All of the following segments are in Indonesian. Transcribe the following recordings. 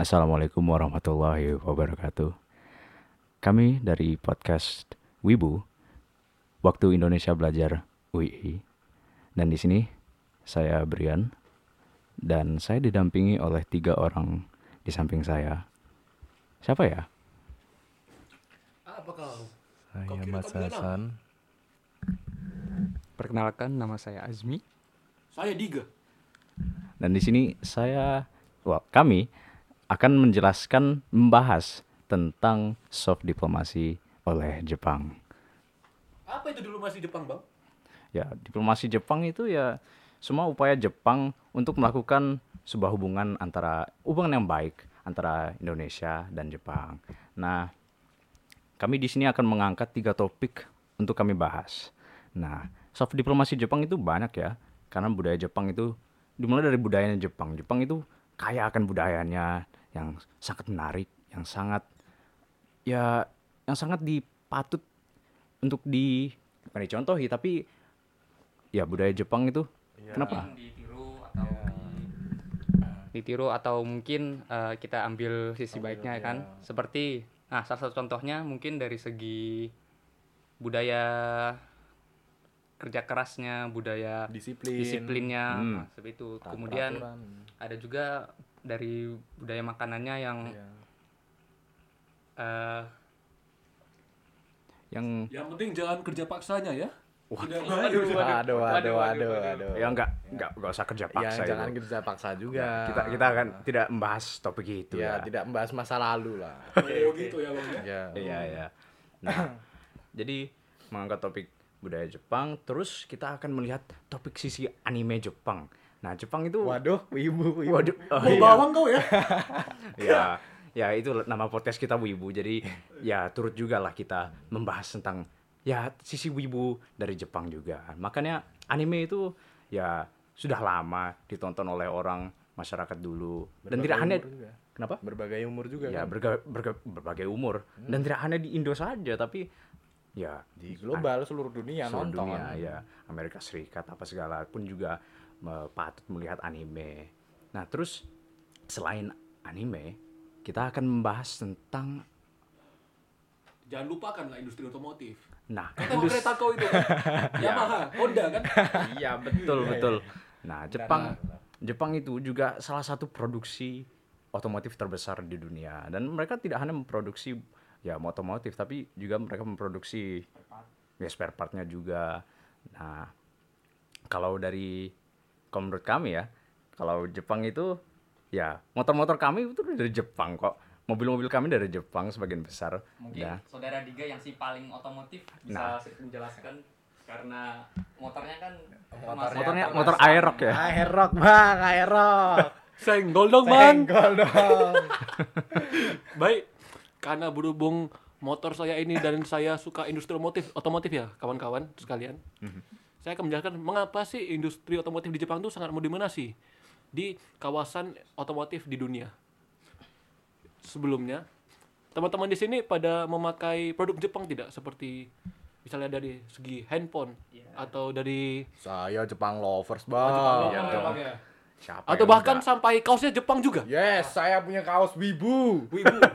Assalamualaikum warahmatullahi wabarakatuh. Kami dari podcast Wibu, Waktu Indonesia Belajar UI. Dan di sini saya Brian dan saya didampingi oleh tiga orang di samping saya. Siapa ya? Apa kau? Saya Mas Hasan. Perkenalkan nama saya Azmi. Saya Diga. Dan di sini saya, wah, kami akan menjelaskan, membahas tentang soft diplomasi oleh Jepang. Apa itu dulu masih Jepang, Bang? Ya, diplomasi Jepang itu ya semua upaya Jepang untuk melakukan sebuah hubungan antara hubungan yang baik antara Indonesia dan Jepang. Nah, kami di sini akan mengangkat tiga topik untuk kami bahas. Nah, soft diplomasi Jepang itu banyak ya, karena budaya Jepang itu dimulai dari budayanya Jepang. Jepang itu kaya akan budayanya yang sangat menarik, yang sangat ya yang sangat dipatut untuk di bukan dicontohi tapi ya budaya Jepang itu kenapa? Ditiru atau ditiru atau mungkin eh, kita ambil sisi baiknya ya kan. Seperti nah salah satu contohnya mungkin dari segi budaya kerja kerasnya, budaya Disiplin. disiplinnya Hmm. nah, seperti itu. Taat Kemudian peraturan. ada juga dari budaya makanannya yang Iya. eh, Yang Yang penting jangan kerja paksanya ya. Waduh. Waduh, waduh, waduh, waduh, waduh. ya enggak enggak enggak usah kerja Ya, paksa jangan itu. kerja paksa juga. Kita kita akan tidak membahas topik itu ya, ya. tidak membahas masa lalu lah. Oh, gitu ya, Bang ya. ya. Iya, iya. Nah, jadi mengangkat topik budaya Jepang, terus kita akan melihat topik sisi anime Jepang. Nah, Jepang itu Waduh, wibu, wibu. waduh, oh, Bau iya. bawang kau ya. ya ya itu nama podcast kita Wibu jadi ya turut juga lah kita membahas tentang ya sisi Wibu dari Jepang juga makanya anime itu ya sudah lama ditonton oleh orang masyarakat dulu dan Berbagai tidak hanya juga. kenapa Berbagai umur juga ya kan. berga- berga- berbagai umur dan tidak hanya di Indo saja tapi ya Di global seluruh dunia seluruh nonton. dunia ya Amerika Serikat apa segala pun juga patut melihat anime. Nah terus selain anime kita akan membahas tentang Jangan lupakan lah industri otomotif. nah Kata mau kereta kau itu kan. Yamaha, Honda kan. iya betul Iya, betul. Nah Jepang. Jepang itu juga salah satu produksi otomotif terbesar di dunia dan mereka tidak hanya memproduksi ya otomotif tapi juga mereka memproduksi ya spare partnya juga. Nah kalau dari kalau menurut kami ya kalau Jepang itu ya motor-motor kami itu dari Jepang kok mobil-mobil kami dari Jepang sebagian besar mungkin Nah, saudara Diga yang si paling otomotif bisa Nah. menjelaskan karena motornya kan Motornya- motornya motor. Aerox ya Aerox, Bang, Aerox. Senggol dong, Bang. Senggol dong. Baik. Karena berhubung motor saya ini dan saya suka industri otomotif, otomotif ya, kawan-kawan sekalian. Saya akan menjelaskan mengapa sih industri otomotif di Jepang itu sangat mendominasi di kawasan otomotif di dunia. Sebelumnya, teman-teman di sini pada memakai produk Jepang tidak seperti misalnya dari segi handphone atau dari Saya Jepang lovers, Oh, Bang. Jepang iya ya, dong. Bang, ya? Siapa atau bahkan enggak? sampai kaosnya Jepang juga. Yes, saya punya kaos wibu. Wibu.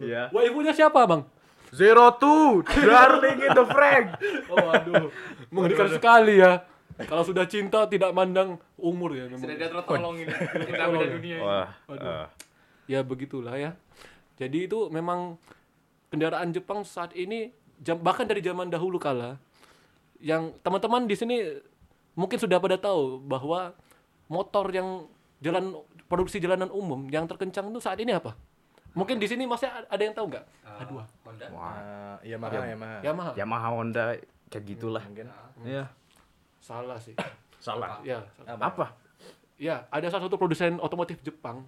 Iya. Wah, ibunya siapa, Bang? Zero two, darling in the Frank. Oh, aduh. Mengerikan sekali ya. Kalau sudah cinta tidak mandang umur ya. memang. sudah dia tertolong ini tidak beda dunia. Wah, Aduh. eh, Ya begitulah ya. Jadi itu memang kendaraan Jepang saat ini jam, bahkan dari zaman dahulu kala yang teman-teman di sini mungkin sudah pada tahu bahwa motor yang jalan produksi jalanan umum yang terkencang itu saat ini apa? Mungkin di sini masih ada yang tahu nggak? Aduh, Honda wah, Uh, Yamaha, Yamaha. Yamaha. Yamaha Honda kayak gitulah. Mungkin. Iya. Salah sih. Salah. Ya, Apa? ya ada salah satu produsen otomotif Jepang.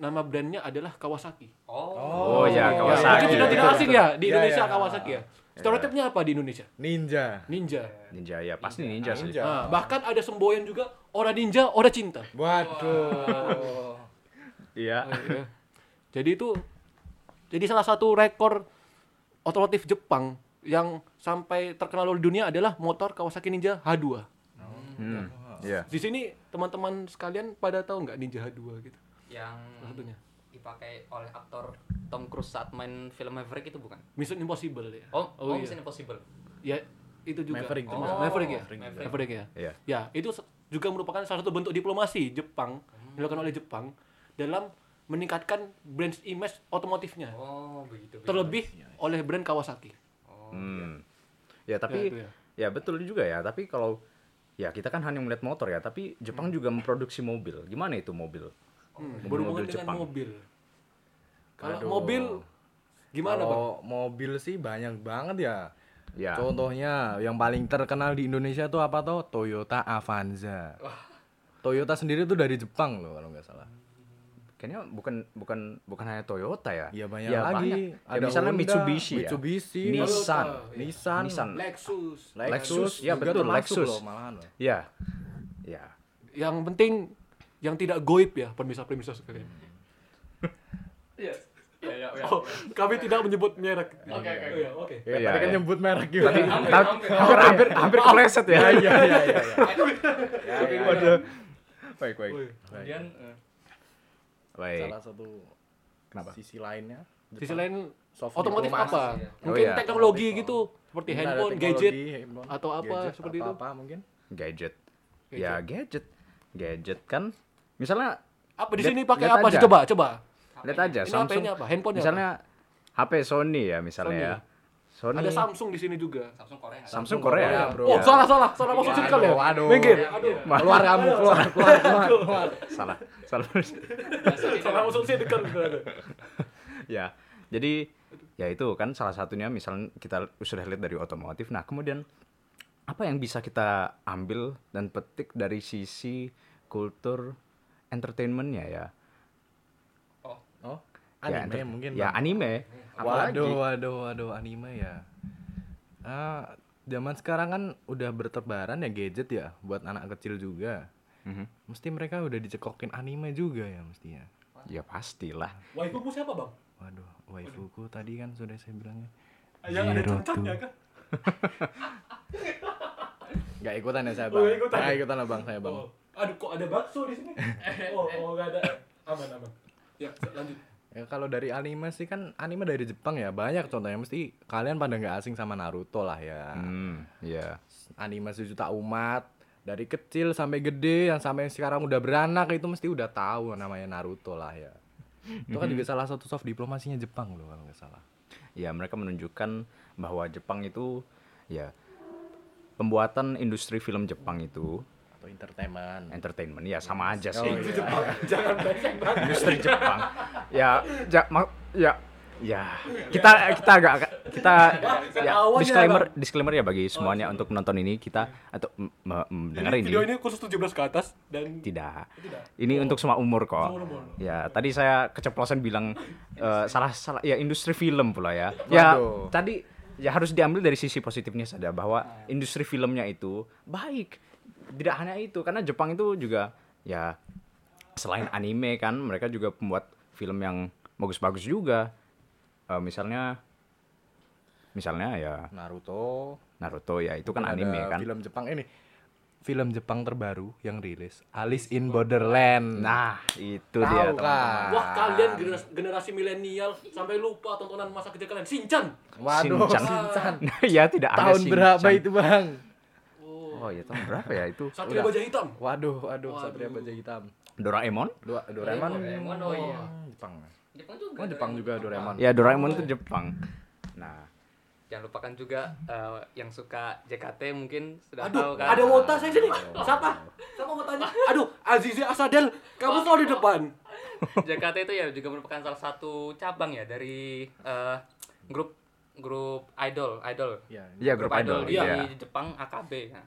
Nama brandnya adalah Kawasaki. Oh, ya, Ya, Kawasaki. mungkin sudah tidak asing ya di Iya, Indonesia iya. Kawasaki ya. Stereotipnya apa di Indonesia? Ninja. Ninja. Ninja ya, pasti ninja, sih. Ninja. Nah, bahkan ada semboyan juga ora ninja, ora cinta. Waduh. Iya. Jadi itu jadi salah satu rekor otomotif Jepang yang sampai terkenal di dunia adalah motor Kawasaki Ninja H2. Hmm. Iya. Di sini teman-teman sekalian pada tahu nggak Ninja H2 gitu? yang Salah satunya. dipakai oleh aktor Tom Cruise saat main film Maverick itu bukan? Mission Impossible ya. Oh, oh, iya. Mission Impossible. Ya, itu juga. Maverick Oh. Maverick ya. Maverick. Maverick ya. Iya. Ya, itu juga merupakan salah satu bentuk diplomasi Jepang yang dilakukan oleh Jepang dalam meningkatkan brand image otomotifnya. Oh, begitu. begitu. Terlebih oleh brand Kawasaki. Oh, Hmm. Ya Ya, tapi itu ya. ya betul juga ya. Tapi kalau ya kita kan hanya melihat motor ya. Tapi Jepang juga memproduksi mobil. Gimana itu mobil? Hmm, Mobil-mobil berhubungan dengan Jepang. mobil. Kalau Aduh. mobil gimana, Bang? Kalau mobil sih banyak banget ya. Ya. Contohnya yang paling terkenal di Indonesia tuh apa tuh? Toyota Avanza. Toyota sendiri tuh dari Jepang loh kalau nggak salah. Kayaknya bukan bukan bukan hanya Toyota ya. Iya banyak Ya, lagi. banyak. Ya, misalnya Honda, Mitsubishi ya. Mitsubishi, Nissan. Toyota, iya. Nissan, Nissan. Lexus. Lexus, ya juga betul, Lexus. loh malahan loh. Ya. Ya. Yang penting yang tidak goib ya, pemirsa-pemirsa sekalian. Iya. Ya, ya, ya. Oh, kami tidak menyebut merek. Oke, oke, Oh, iya, oke. Ya, Iya, tadi kan iya. nyebut merek juga. Tadi hampir, hampir hampir. ya. Iya iya iya iya. Ya, Waduh. Baik, baik. Kemudian eh, Baik. Salah satu Kenapa? sisi lainnya. Sisi lain soft otomotif apa? ya. Mungkin Oh, iya. teknologi gitu, seperti Mungkin handphone, teknologi, gadget. handphone, atau apa gadget, seperti atau itu. Apa mungkin? Gadget. Ya, gadget. Gadget kan misalnya Apa di sini pakai apa sih? aja. Coba, coba. lihat aja Ini Samsung. HP-nya apa? Handphone-nya Misalnya HP Sony ya misalnya Sony. ya. Sony. Ada Samsung di sini juga. Samsung Korea. Samsung Korea, Korea, bro. Oh, salah salah, salah masuk circle ya. Waduh, Minggir. Aduh. Keluar kamu, keluar, keluar, keluar, keluar. Salah. Salah. Salah masuk circle. ya. Jadi ya itu kan salah satunya misalnya kita sudah lihat dari otomotif. Nah, kemudian apa yang bisa kita ambil dan petik dari sisi kultur entertainmentnya ya? Oh, Ya, anime enter- mungkin. Ya, Bang. anime. Apalagi? Waduh, waduh, waduh, anime ya. Ah, zaman sekarang kan udah bertebaran ya gadget ya buat anak kecil juga. Mhm. Mesti mereka udah dicekokin anime juga ya mestinya. Ya pastilah. Waifumu siapa, Bang? Waduh, waifuku tadi kan sudah saya bilangnya. Yang ada two. kan? Gak ikutan ya saya Oh, bang. nggak ikutan. Nggak ikutan lah bang saya bang. Oh, aduh kok ada bakso di sini? Oh, oh enggak ada. Aman, aman. Ya, lanjut. Ya kalau dari anime sih kan anime dari Jepang ya banyak contohnya mesti kalian pada nggak asing sama Naruto lah ya. Hmm, ya. Anime sejuta umat dari kecil sampai gede yang sampai sekarang udah beranak itu mesti udah tahu namanya Naruto lah ya. Itu kan juga salah satu soft diplomasinya Jepang loh kalau nggak salah. Ya, mereka menunjukkan bahwa Jepang itu ya pembuatan industri film Jepang itu Atau entertainment. entertainment ya sama aja Oh, sih. iya. Jangan banyak banget. industri Jepang. Ya, ja, ma- ya, ya. Kita kita agak kita ya, awalnya, disclaimer disclaimer ya bagi semuanya untuk menonton ini kita atau m- m- mendengar ini Video ini khusus 17 ke atas dan tidak. Tidak. Ini untuk semua umur kok. Semua umur. Ya, tadi saya keceplosan bilang eh, salah salah ya industri film pula ya. Ya, Waduh. tadi ya harus diambil dari sisi positifnya saja bahwa industri filmnya itu baik. Tidak hanya itu, karena Jepang itu juga ya selain anime kan mereka juga pembuat film yang bagus-bagus juga. Eh, misalnya misalnya ya Naruto. Naruto ya itu kan Ada anime kan. Film Jepang ini. Film Jepang terbaru yang rilis Alice in Borderland. Nah, itu Tahu dia kan? teman-teman. Wah kalian generasi, generasi milenial sampai lupa tontonan masa kecil kalian. Shinchan. Waduh, Shinchan. Shinchan. ya tidak ada Tahun berapa itu, Bang? Oh ya tahun berapa ya itu? Satria Udah. Baja Hitam. Waduh, waduh, Satria Baja Hitam. Doraemon? Dua, Doraemon. Doraemon, oh iya. Jepang. Jepang juga. Oh, Jepang juga Doraemon. Ya Doraemon itu Jepang. Nah, Jangan lupakan juga eh, yang suka JKT mungkin sudah Aduh, tahu kan. ada wota saya sini. Siapa? Siapa mau tanya? Aduh, Azizi Asadel, kamu selalu di depan. JKT itu ya juga merupakan salah satu cabang ya dari eh, grup grup idol idol Iya. iya grup idol. di Iya. Jepang AKB ya.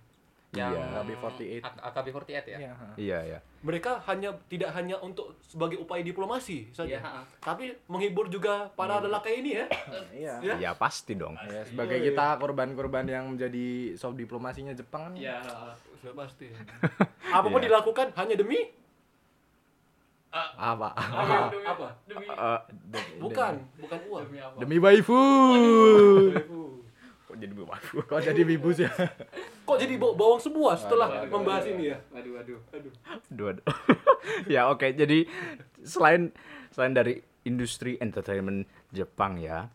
Iya. Yang AKB48. A- AKB48 ya. Iya. Iya, iya. Mereka hanya tidak hanya untuk sebagai upaya diplomasi saja, Iya, ha. tapi menghibur juga para lelaki ini ya. Iya. Ya. Ya pasti dong. Ya, sebagai kita korban-korban yang menjadi soft diplomasinya Jepang kan. Iya. Sudah pasti. Apa pun Iya. dilakukan hanya demi Apa? apa? Demi Eh, Bukan, bukan uang. demi apa? Demi waifu. Kok jadi waduh. Kok jadi wibu sih? Kok jadi baw- bawang semua setelah membahas ini ya? Waduh, waduh. Dua. ya oke, jadi selain selain dari industri entertainment Jepang ya,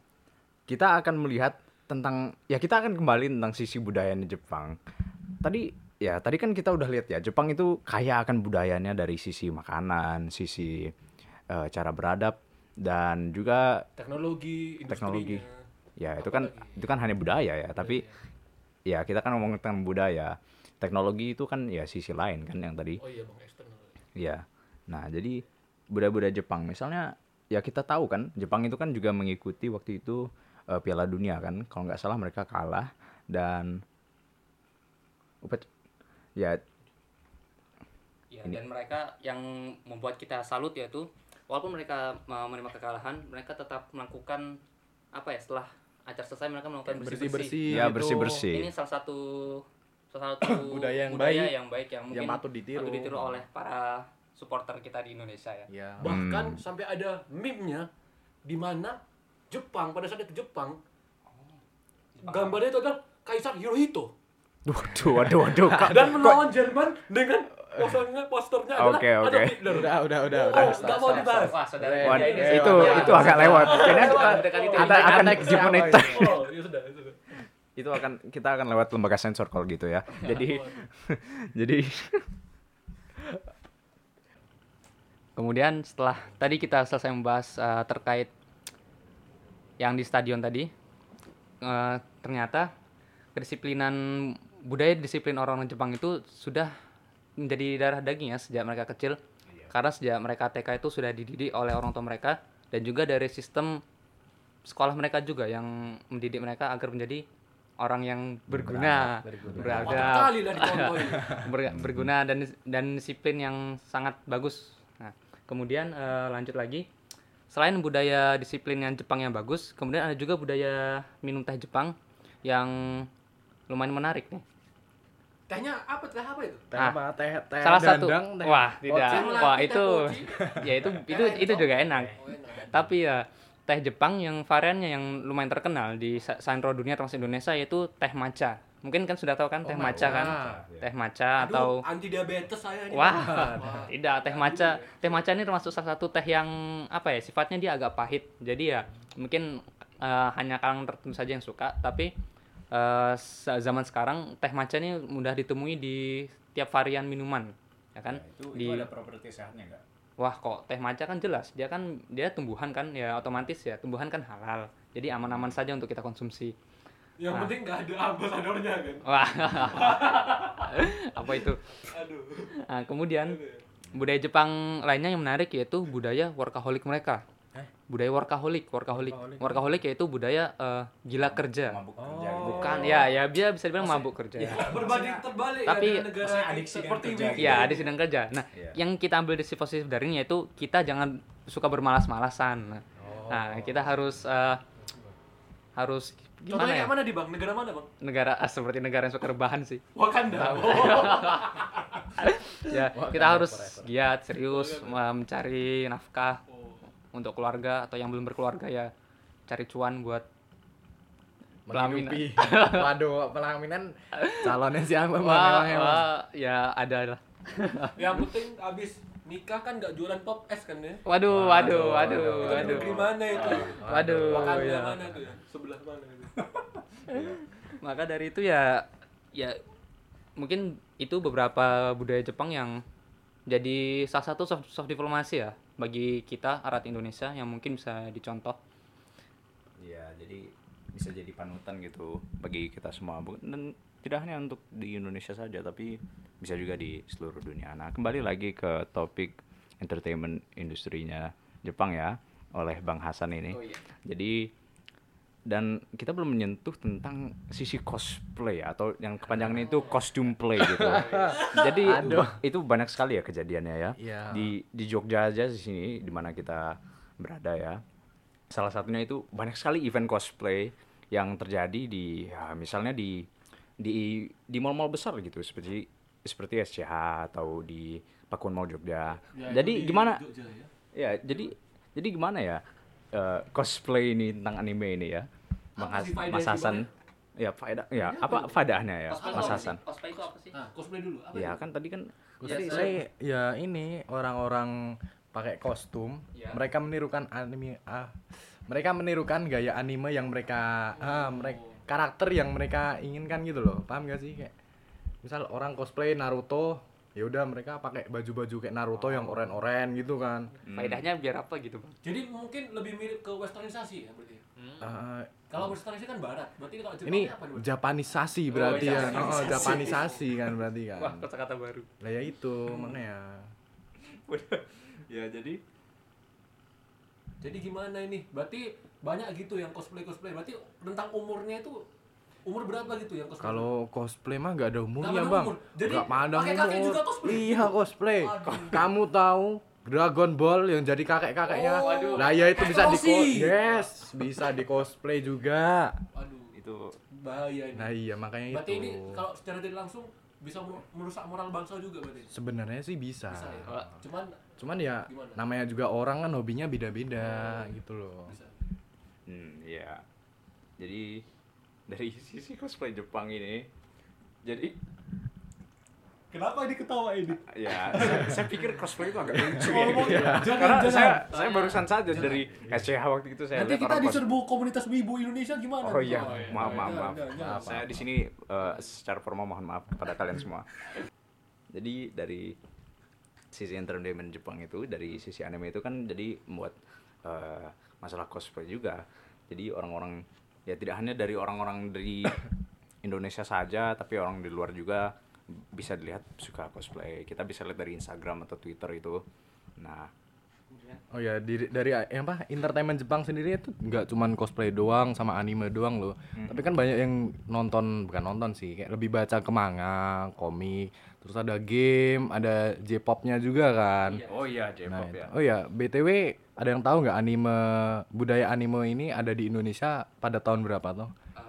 kita akan melihat tentang ya kita akan kembali tentang sisi budayanya Jepang. Tadi ya tadi kan kita udah lihat ya Jepang itu kaya akan budayanya dari sisi makanan, sisi eh, cara beradab dan juga teknologi, teknologi. Ya itu kan itu kan hanya budaya ya, tapi ya kita kan ngomong tentang budaya. Teknologi itu kan ya sisi lain kan yang tadi Oh iya bang eksternal. Ya. Nah, jadi budaya-budaya Jepang misalnya ya kita tahu kan Jepang itu kan juga mengikuti waktu itu eh, Piala Dunia kan. Kalau nggak salah mereka kalah dan upet ya Ya, dan mereka yang membuat kita salut yaitu walaupun mereka uh, menerima kekalahan, mereka tetap melakukan apa ya setelah acara selesai mereka melakukan bersih-bersih. bersih-bersih ya gitu. bersih-bersih. Ini salah satu salah satu Budaya yang baik. yang baik yang mungkin Yang patut ditiru. oleh para supporter kita di Indonesia ya. ya Bahkan sampai ada meme-nya di mana Jepang pada saat itu Jepang gambarnya itu adalah Kaisar Hirohito Waduh, waduh, waduh. Dan melawan Jerman dengan posternya posternya adalah Oke, ada oke. Hitler. udah udah udah Oh, udah nggak mau dibahas. Wah, saudara Wah, itu itu iya. agak lewat. Kayaknya kita kita akan itu Oh, ya sudah, ya sudah. itu akan kita akan lewat lembaga sensor kalau gitu ya. Jadi jadi Kemudian setelah tadi kita selesai membahas eh, terkait yang di stadion tadi, eh, ternyata kedisiplinan budaya disiplin orang-orang Jepang itu sudah menjadi darah daging ya sejak mereka kecil. Karena sejak mereka TK itu sudah dididik oleh orang tua mereka dan juga dari sistem sekolah mereka juga yang mendidik mereka agar menjadi orang yang berguna, Empat beradab, kali lah dicontohin. ber- berguna dan dan disiplin yang sangat bagus. Nah, kemudian eh, lanjut lagi. Selain budaya disiplin yang Jepang yang bagus, kemudian ada juga budaya minum teh Jepang yang lumayan menarik nih. Tehnya apa? Teh apa itu? teh Ah, apa teh teh Salah satu dandang, teh wah, tidak. Teh melati, Wah, itu ya itu itu itu juga enak. Tapi ya teh Jepang yang variannya yang lumayan terkenal di Sanro dunia termasuk Indonesia yaitu teh matcha. Mungkin kan sudah tahu kan teh matcha kan? Teh matcha atau Aduh, anti diabetes saya ini. Wah, tidak teh maca. Teh maca ini termasuk salah satu teh yang apa ya? Sifatnya dia agak pahit. Jadi ya mungkin eh, hanya kalangan tertentu saja yang suka, tapi eh, sa- zaman sekarang teh maca ini mudah ditemui di tiap varian minuman, ya kan? di properti sehatnya enggak? Wah, kok teh maca kan jelas. Dia kan dia tumbuhan kan ya otomatis ya, tumbuhan kan halal. Jadi aman-aman saja untuk kita konsumsi. Yang penting nggak ada ambasadornya kan. Wah. apa itu? Aduh. Nah, kemudian budaya Jepang lainnya yang menarik yaitu budaya workaholic mereka. Budaya workaholic, workaholic, workaholic yaitu budaya eh, gila kerja. Mabuk kerja gitu. Bukan, ya, ya dia bisa dibilang mabuk kerja. Berbanding terbalik Tapi- ya negara adiksi seperti kerja sidang kerja. Nah, Iya. yang kita ambil dari sisi positif dari ini yaitu kita jangan suka bermalas-malasan. Nah, Nah, kita harus eh, harus gimana Contohnya ya? yang mana di bang? Negara mana bang? Negara ah, seperti negara yang suka rebahan sih. Wakanda. Oh. ya kita harus giat serius uh, mencari nafkah untuk keluarga atau yang belum berkeluarga ya cari cuan buat pelaminan waduh pelaminan calonnya siapa bang wah, emang, emang? wah, ya ada lah yang penting abis nikah kan nggak jualan pop es kan ya? waduh waduh waduh waduh di mana itu? waduh Wakanda ya. mana tuh ya? Sebelah mana itu? maka dari itu ya ya mungkin itu beberapa budaya Jepang yang jadi salah satu soft, soft diplomasi ya bagi kita Arat Indonesia yang mungkin bisa dicontoh Iya, jadi bisa jadi panutan gitu bagi kita semua dan tidak hanya untuk di Indonesia saja tapi bisa juga di seluruh dunia. Nah, kembali lagi ke topik entertainment industrinya Jepang ya oleh Bang Hasan ini. Jadi dan kita belum menyentuh tentang sisi cosplay atau yang kepanjangan itu costume play gitu. Jadi ba- itu banyak sekali ya kejadiannya ya. Iya. Di di Jogja aja di sini di mana kita berada ya. Salah satunya itu banyak sekali event cosplay yang terjadi di ya, misalnya di di di mall-mall besar gitu seperti seperti SCH atau di Pakuan Mall Jogja. Ya, jadi gimana? Jogja ya. Ya, jadi jadi gimana ya eh, cosplay ini tentang anime ini ya? Mas sih, Hasan. Ya, faedah ya. Apa faedahnya ya, Mas Hasan? cosplay itu apa sih Nah, cosplay dulu. Apa Ya itu? kan tadi kan Cosplay ya ini orang-orang pakai kostum. Iya. Mereka menirukan anime ah mereka menirukan gaya anime yang mereka ah mereka karakter yang mereka inginkan gitu loh. Paham gak sih kayak misal orang cosplay Naruto ya udah mereka pakai baju-baju kayak Naruto yang oren-oren gitu kan. Faedahnya biar apa gitu, Bang? Jadi mungkin lebih mirip ke westernisasi ya berarti. Eh, Kalau westernisasi kan barat, berarti kalau Jepang ini apa nih? Japanisasi berarti ya. Japanisasi. Oh, Japanisasi kan berarti kan. Wah, kata-kata baru. Lah ya itu makanya. ya jadi Jadi gimana ini? Berarti banyak gitu yang cosplay cosplay. Berarti tentang umurnya itu umur berapa gitu yang cosplay? Kalau cosplay mah gak ada umurnya ada bang. umur. Jadi, Nggak pandang pakai kakek umur. juga cosplay? Iya cosplay. Aduh. Kamu tahu Dragon Ball yang jadi kakek kakeknya? Oh. Lah ya itu bisa di yes bisa di cosplay juga. Aduh, itu bahaya ini. Nah iya makanya berarti itu. ini kalau secara tidak langsung bisa mer- merusak moral bangsa juga berarti. Sebenarnya sih bisa. Bisa ya. Cuman Cuman ya Gimana? namanya juga orang kan hobinya beda-beda gitu loh. bisa. Hmm, iya. Jadi dari sisi cosplay Jepang ini, jadi Kenapa ini ketawa ini? ya saya, saya pikir cosplay itu agak lucu ya. Ngomong, gitu ya. jangan, Karena jangan. saya saya barusan saja dari SCH waktu itu saya Nanti kita diserbu komunitas wibu Indonesia gimana? Oh nih? iya, maaf maaf Jangan, maaf. jangan, jangan. Saya di sini eh, secara formal mohon maaf kepada kalian semua. Jadi dari sisi entertainment Jepang itu, dari sisi anime itu kan jadi membuat eh, masalah cosplay juga. Jadi orang-orang ya tidak hanya dari orang-orang dari Indonesia saja, tapi orang di luar juga bisa dilihat suka cosplay. Kita bisa lihat dari Instagram atau Twitter itu. Nah, Oh ya di, dari yang apa entertainment Jepang sendiri itu nggak cuman cosplay doang sama anime doang loh. Tapi kan banyak yang nonton bukan nonton sih, kayak lebih baca ke manga, komik, terus ada game, ada J-popnya juga kan. oh iya Nah, J-pop itu. ya. Oh ya, BTW ada yang tahu nggak anime budaya anime ini ada di Indonesia pada tahun berapa tuh? Sejak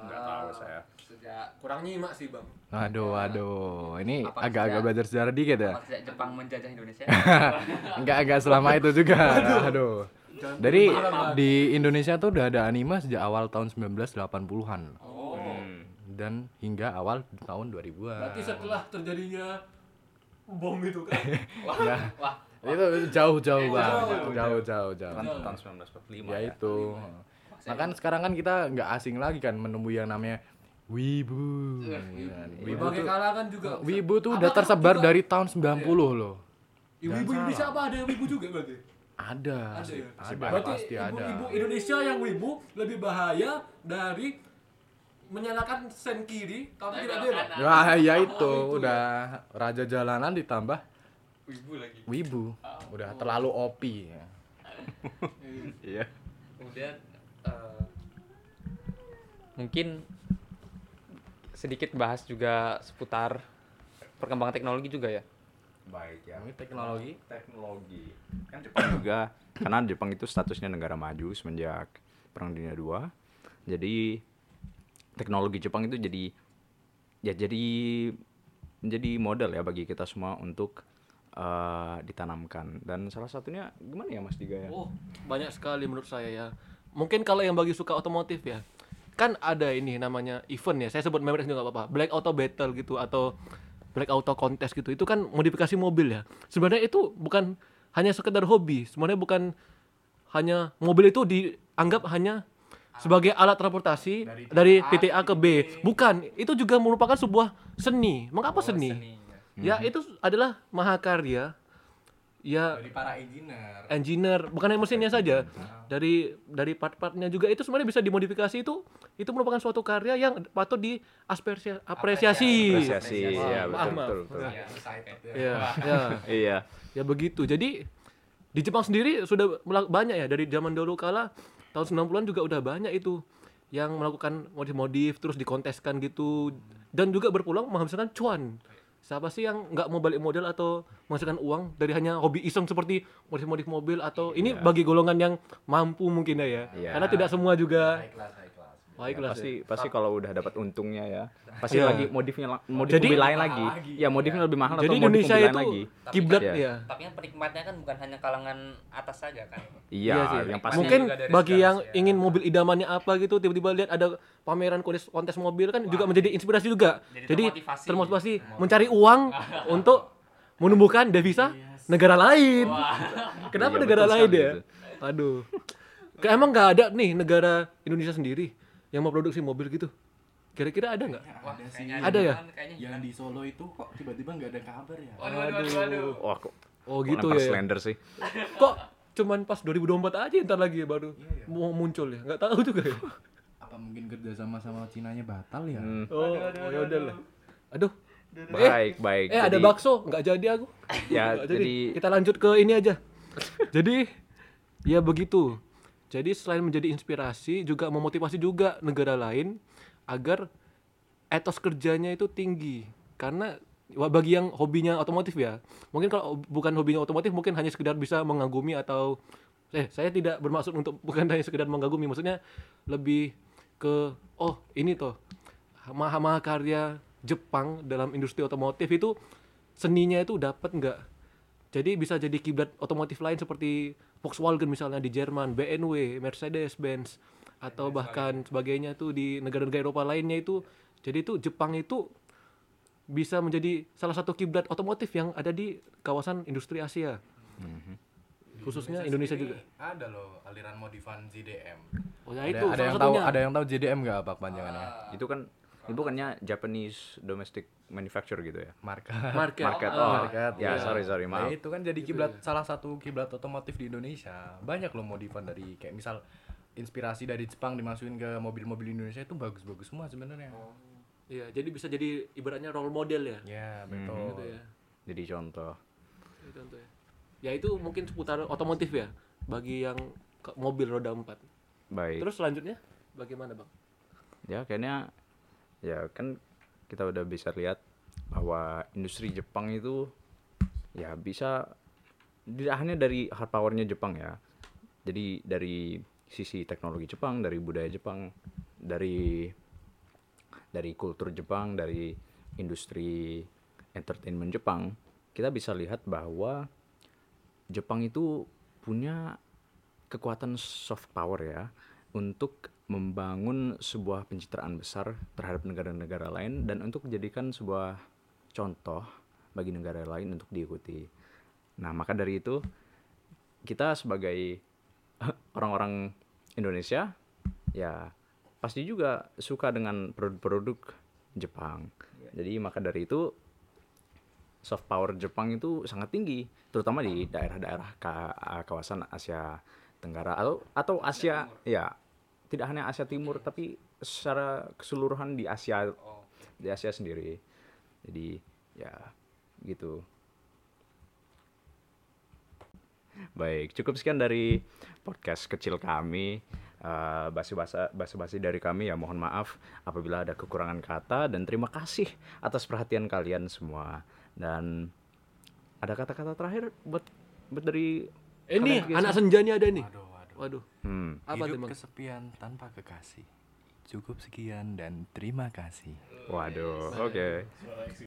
Kurang nyimak sih, Bang. Aduh, aduh, ini agak-agak belajar sejarah dikit ya. apa sejak Jepang menjajah Indonesia? Enggak agak selama itu juga. Aduh. Dari di Indonesia tuh udah ada anime sejak awal tahun 1980-an Oh. Hmm. dan hingga awal tahun 2000-an. Berarti setelah terjadinya bom itu kan. wah, wah. itu itu jauh-jauh banget, jauh. jauh-jauh jauh. Kan tahun 1945 Ya ya. itu. Nah kan sekarang kan kita nggak asing lagi kan menemui yang namanya wibu. Iya. Ya kan. Wibu Berbagai tuh kalangan juga. wibu tuh udah tersebar juga- dari tahun 90 loh. Ibu-ibu Indonesia apa ada yang wibu juga berarti? Ada. Ada ya? Ada, Berarti pasti ada. ibu-ibu Indonesia yang wibu lebih bahaya dari menyalakan sen kiri tapi tidak bela. Wah, ya itu itu udah raja jalanan ditambah Wibu lagi. wibu. Udah terlalu opi ya. Iya. Kemudian eh, mungkin sedikit bahas juga seputar perkembangan teknologi juga ya. Baik ya. Ini teknologi. teknologi kan Jepang juga karena Jepang itu statusnya negara maju semenjak Perang Dunia II jadi teknologi Jepang itu jadi ya jadi menjadi model ya bagi kita semua untuk eh, ditanamkan dan salah satunya gimana ya Mas Diga ya? Oh, banyak sekali menurut saya ya. Mungkin kalau yang bagi suka otomotif ya. Kan ada ini namanya event ya. Saya sebut merek juga nggak apa-apa. Black Auto Battle gitu atau Black Auto Contest gitu. Itu kan modifikasi mobil ya. Sebenarnya itu bukan hanya sekedar hobi. Sebenarnya bukan hanya mobil itu dianggap hanya sebagai alat transportasi dari, titik A ke B. Bukan, itu juga merupakan sebuah seni. Mengapa seni? Ya, itu adalah mahakarya. Ya, Dari para engineer. engineer bukan hanya mesinnya saja. Dari dari part-partnya juga. Itu sebenarnya bisa dimodifikasi itu itu merupakan suatu karya yang patut diapresiasi apresiasi. Apresiasi. Ya betul betul. betul. ya ya Iya. ya begitu. Jadi di Jepang sendiri sudah banyak ya. Dari zaman dulu kala tahun 90-an juga udah banyak itu yang melakukan modif-modif terus dikonteskan gitu. Dan juga berpulang menghasilkan cuan siapa sih yang nggak mau balik model atau menghasilkan uang dari hanya hobi iseng seperti modif-modif mobil atau ini bagi golongan yang mampu mungkin ya ya? Iya. karena tidak semua juga baik Ya, pasti pasti kalau udah dapat untungnya ya pasti Iya. lagi modifnya modif Jadi- mobil lain lagi ya modifnya lebih mahal jadi atau modif Indonesia lain itu lagi kiblat Iya. ya Tapi kan penikmatnya kan bukan hanya kalangan atas saja kan. iya sih. yang pasti mungkin juga dari bagi yang ya. ingin mobil idamannya apa gitu tiba-tiba lihat ada pameran kontes, kontes mobil kan juga menjadi inspirasi juga Jadi jadi termotivasi. termotivasi mencari uang untuk menumbuhkan devisa negara lain. Kenapa Iya, negara betul lain ya? Aduh. Emang nggak ada nih negara Indonesia sendiri yang mau produksi mobil gitu. Kira-kira ada nggak? ada sih Ada ya? yang di Solo itu kok tiba-tiba nggak ada kabar ya Waduh, waduh, waduh, waduh. Wah, kok Oh gitu lempar ya. slender sih. Kok cuman pas 2024 aja ntar lagi baru Iya, mau muncul ya? Nggak tahu juga ya. apa mungkin kerja sama sama Cinanya batal ya Hmm, Oh, oh ya udah lah. Aduh. baik, baik. Eh ada Jadi- bakso, nggak jadi aku. Ya, jadi kita lanjut ke ini aja. jadi ya begitu. Jadi selain menjadi inspirasi juga memotivasi juga negara lain agar etos kerjanya itu tinggi. Karena bagi yang hobinya otomotif ya, mungkin kalau bukan hobinya otomotif mungkin hanya sekedar bisa mengagumi atau eh saya tidak bermaksud untuk bukan hanya sekedar mengagumi, maksudnya lebih ke oh ini toh maha karya Jepang dalam industri otomotif itu seninya itu dapat nggak jadi bisa jadi kiblat otomotif lain seperti Volkswagen misalnya di Jerman, BMW, Mercedes-Benz atau bahkan sebagainya tuh di negara-negara Eropa lainnya itu. Jadi itu Jepang itu bisa menjadi salah satu kiblat otomotif yang ada di kawasan industri Asia. Khususnya Indonesia juga. ada loh aliran modifan JDM oh ya ada, itu ada salah yang tahu satunya. ada yang tahu JDM nggak apa panjangannya itu kan itu bukannya Japanese domestic manufacturer gitu ya? marka market, Market. Ah, Oh, Market, ya iya. sorry sorry Nah, maaf. itu kan jadi kiblat salah satu kiblat otomotif di Indonesia. Banyak loh modifan dari kayak misal inspirasi dari Jepang dimasukin ke mobil-mobil Indonesia itu bagus-bagus semua sebenarnya. iya jadi bisa jadi ibaratnya role model ya Ya, Hmm. betul. gitu ya Jadi contoh. Itu contoh ya. Ya itu mungkin seputar otomotif ya bagi yang mobil roda 4. Baik. Terus selanjutnya bagaimana, Bang? ya kayaknya ya kan kita udah bisa lihat bahwa industri Jepang itu ya bisa tidak hanya dari hard powernya Jepang ya. Jadi dari sisi teknologi Jepang dari budaya Jepang dari dari kultur Jepang dari industri entertainment Jepang kita bisa lihat bahwa Jepang itu punya kekuatan soft power ya untuk membangun sebuah pencitraan besar terhadap negara-negara lain dan untuk menjadikan sebuah contoh bagi negara lain untuk diikuti. Nah, maka dari itu kita sebagai orang-orang Indonesia ya pasti juga suka dengan produk-produk Jepang. Jadi maka dari itu soft power Jepang itu sangat tinggi, terutama di daerah-daerah ka- kawasan Asia Tenggara atau atau Asia ya tidak hanya Asia Timur tapi secara keseluruhan di Asia di Asia sendiri. Jadi ya gitu. Baik, cukup sekian dari podcast kecil kami. Eh, basi-basa basa-basi dari kami ya mohon maaf apabila ada kekurangan kata dan terima kasih atas perhatian kalian semua. Dan ada kata-kata terakhir buat buat dari Eh, ini anak senjanya ada nih. Waduh, waduh. Hmm, apa Hidup kesepian tanpa kekasih. Cukup sekian dan terima kasih. waduh, oke.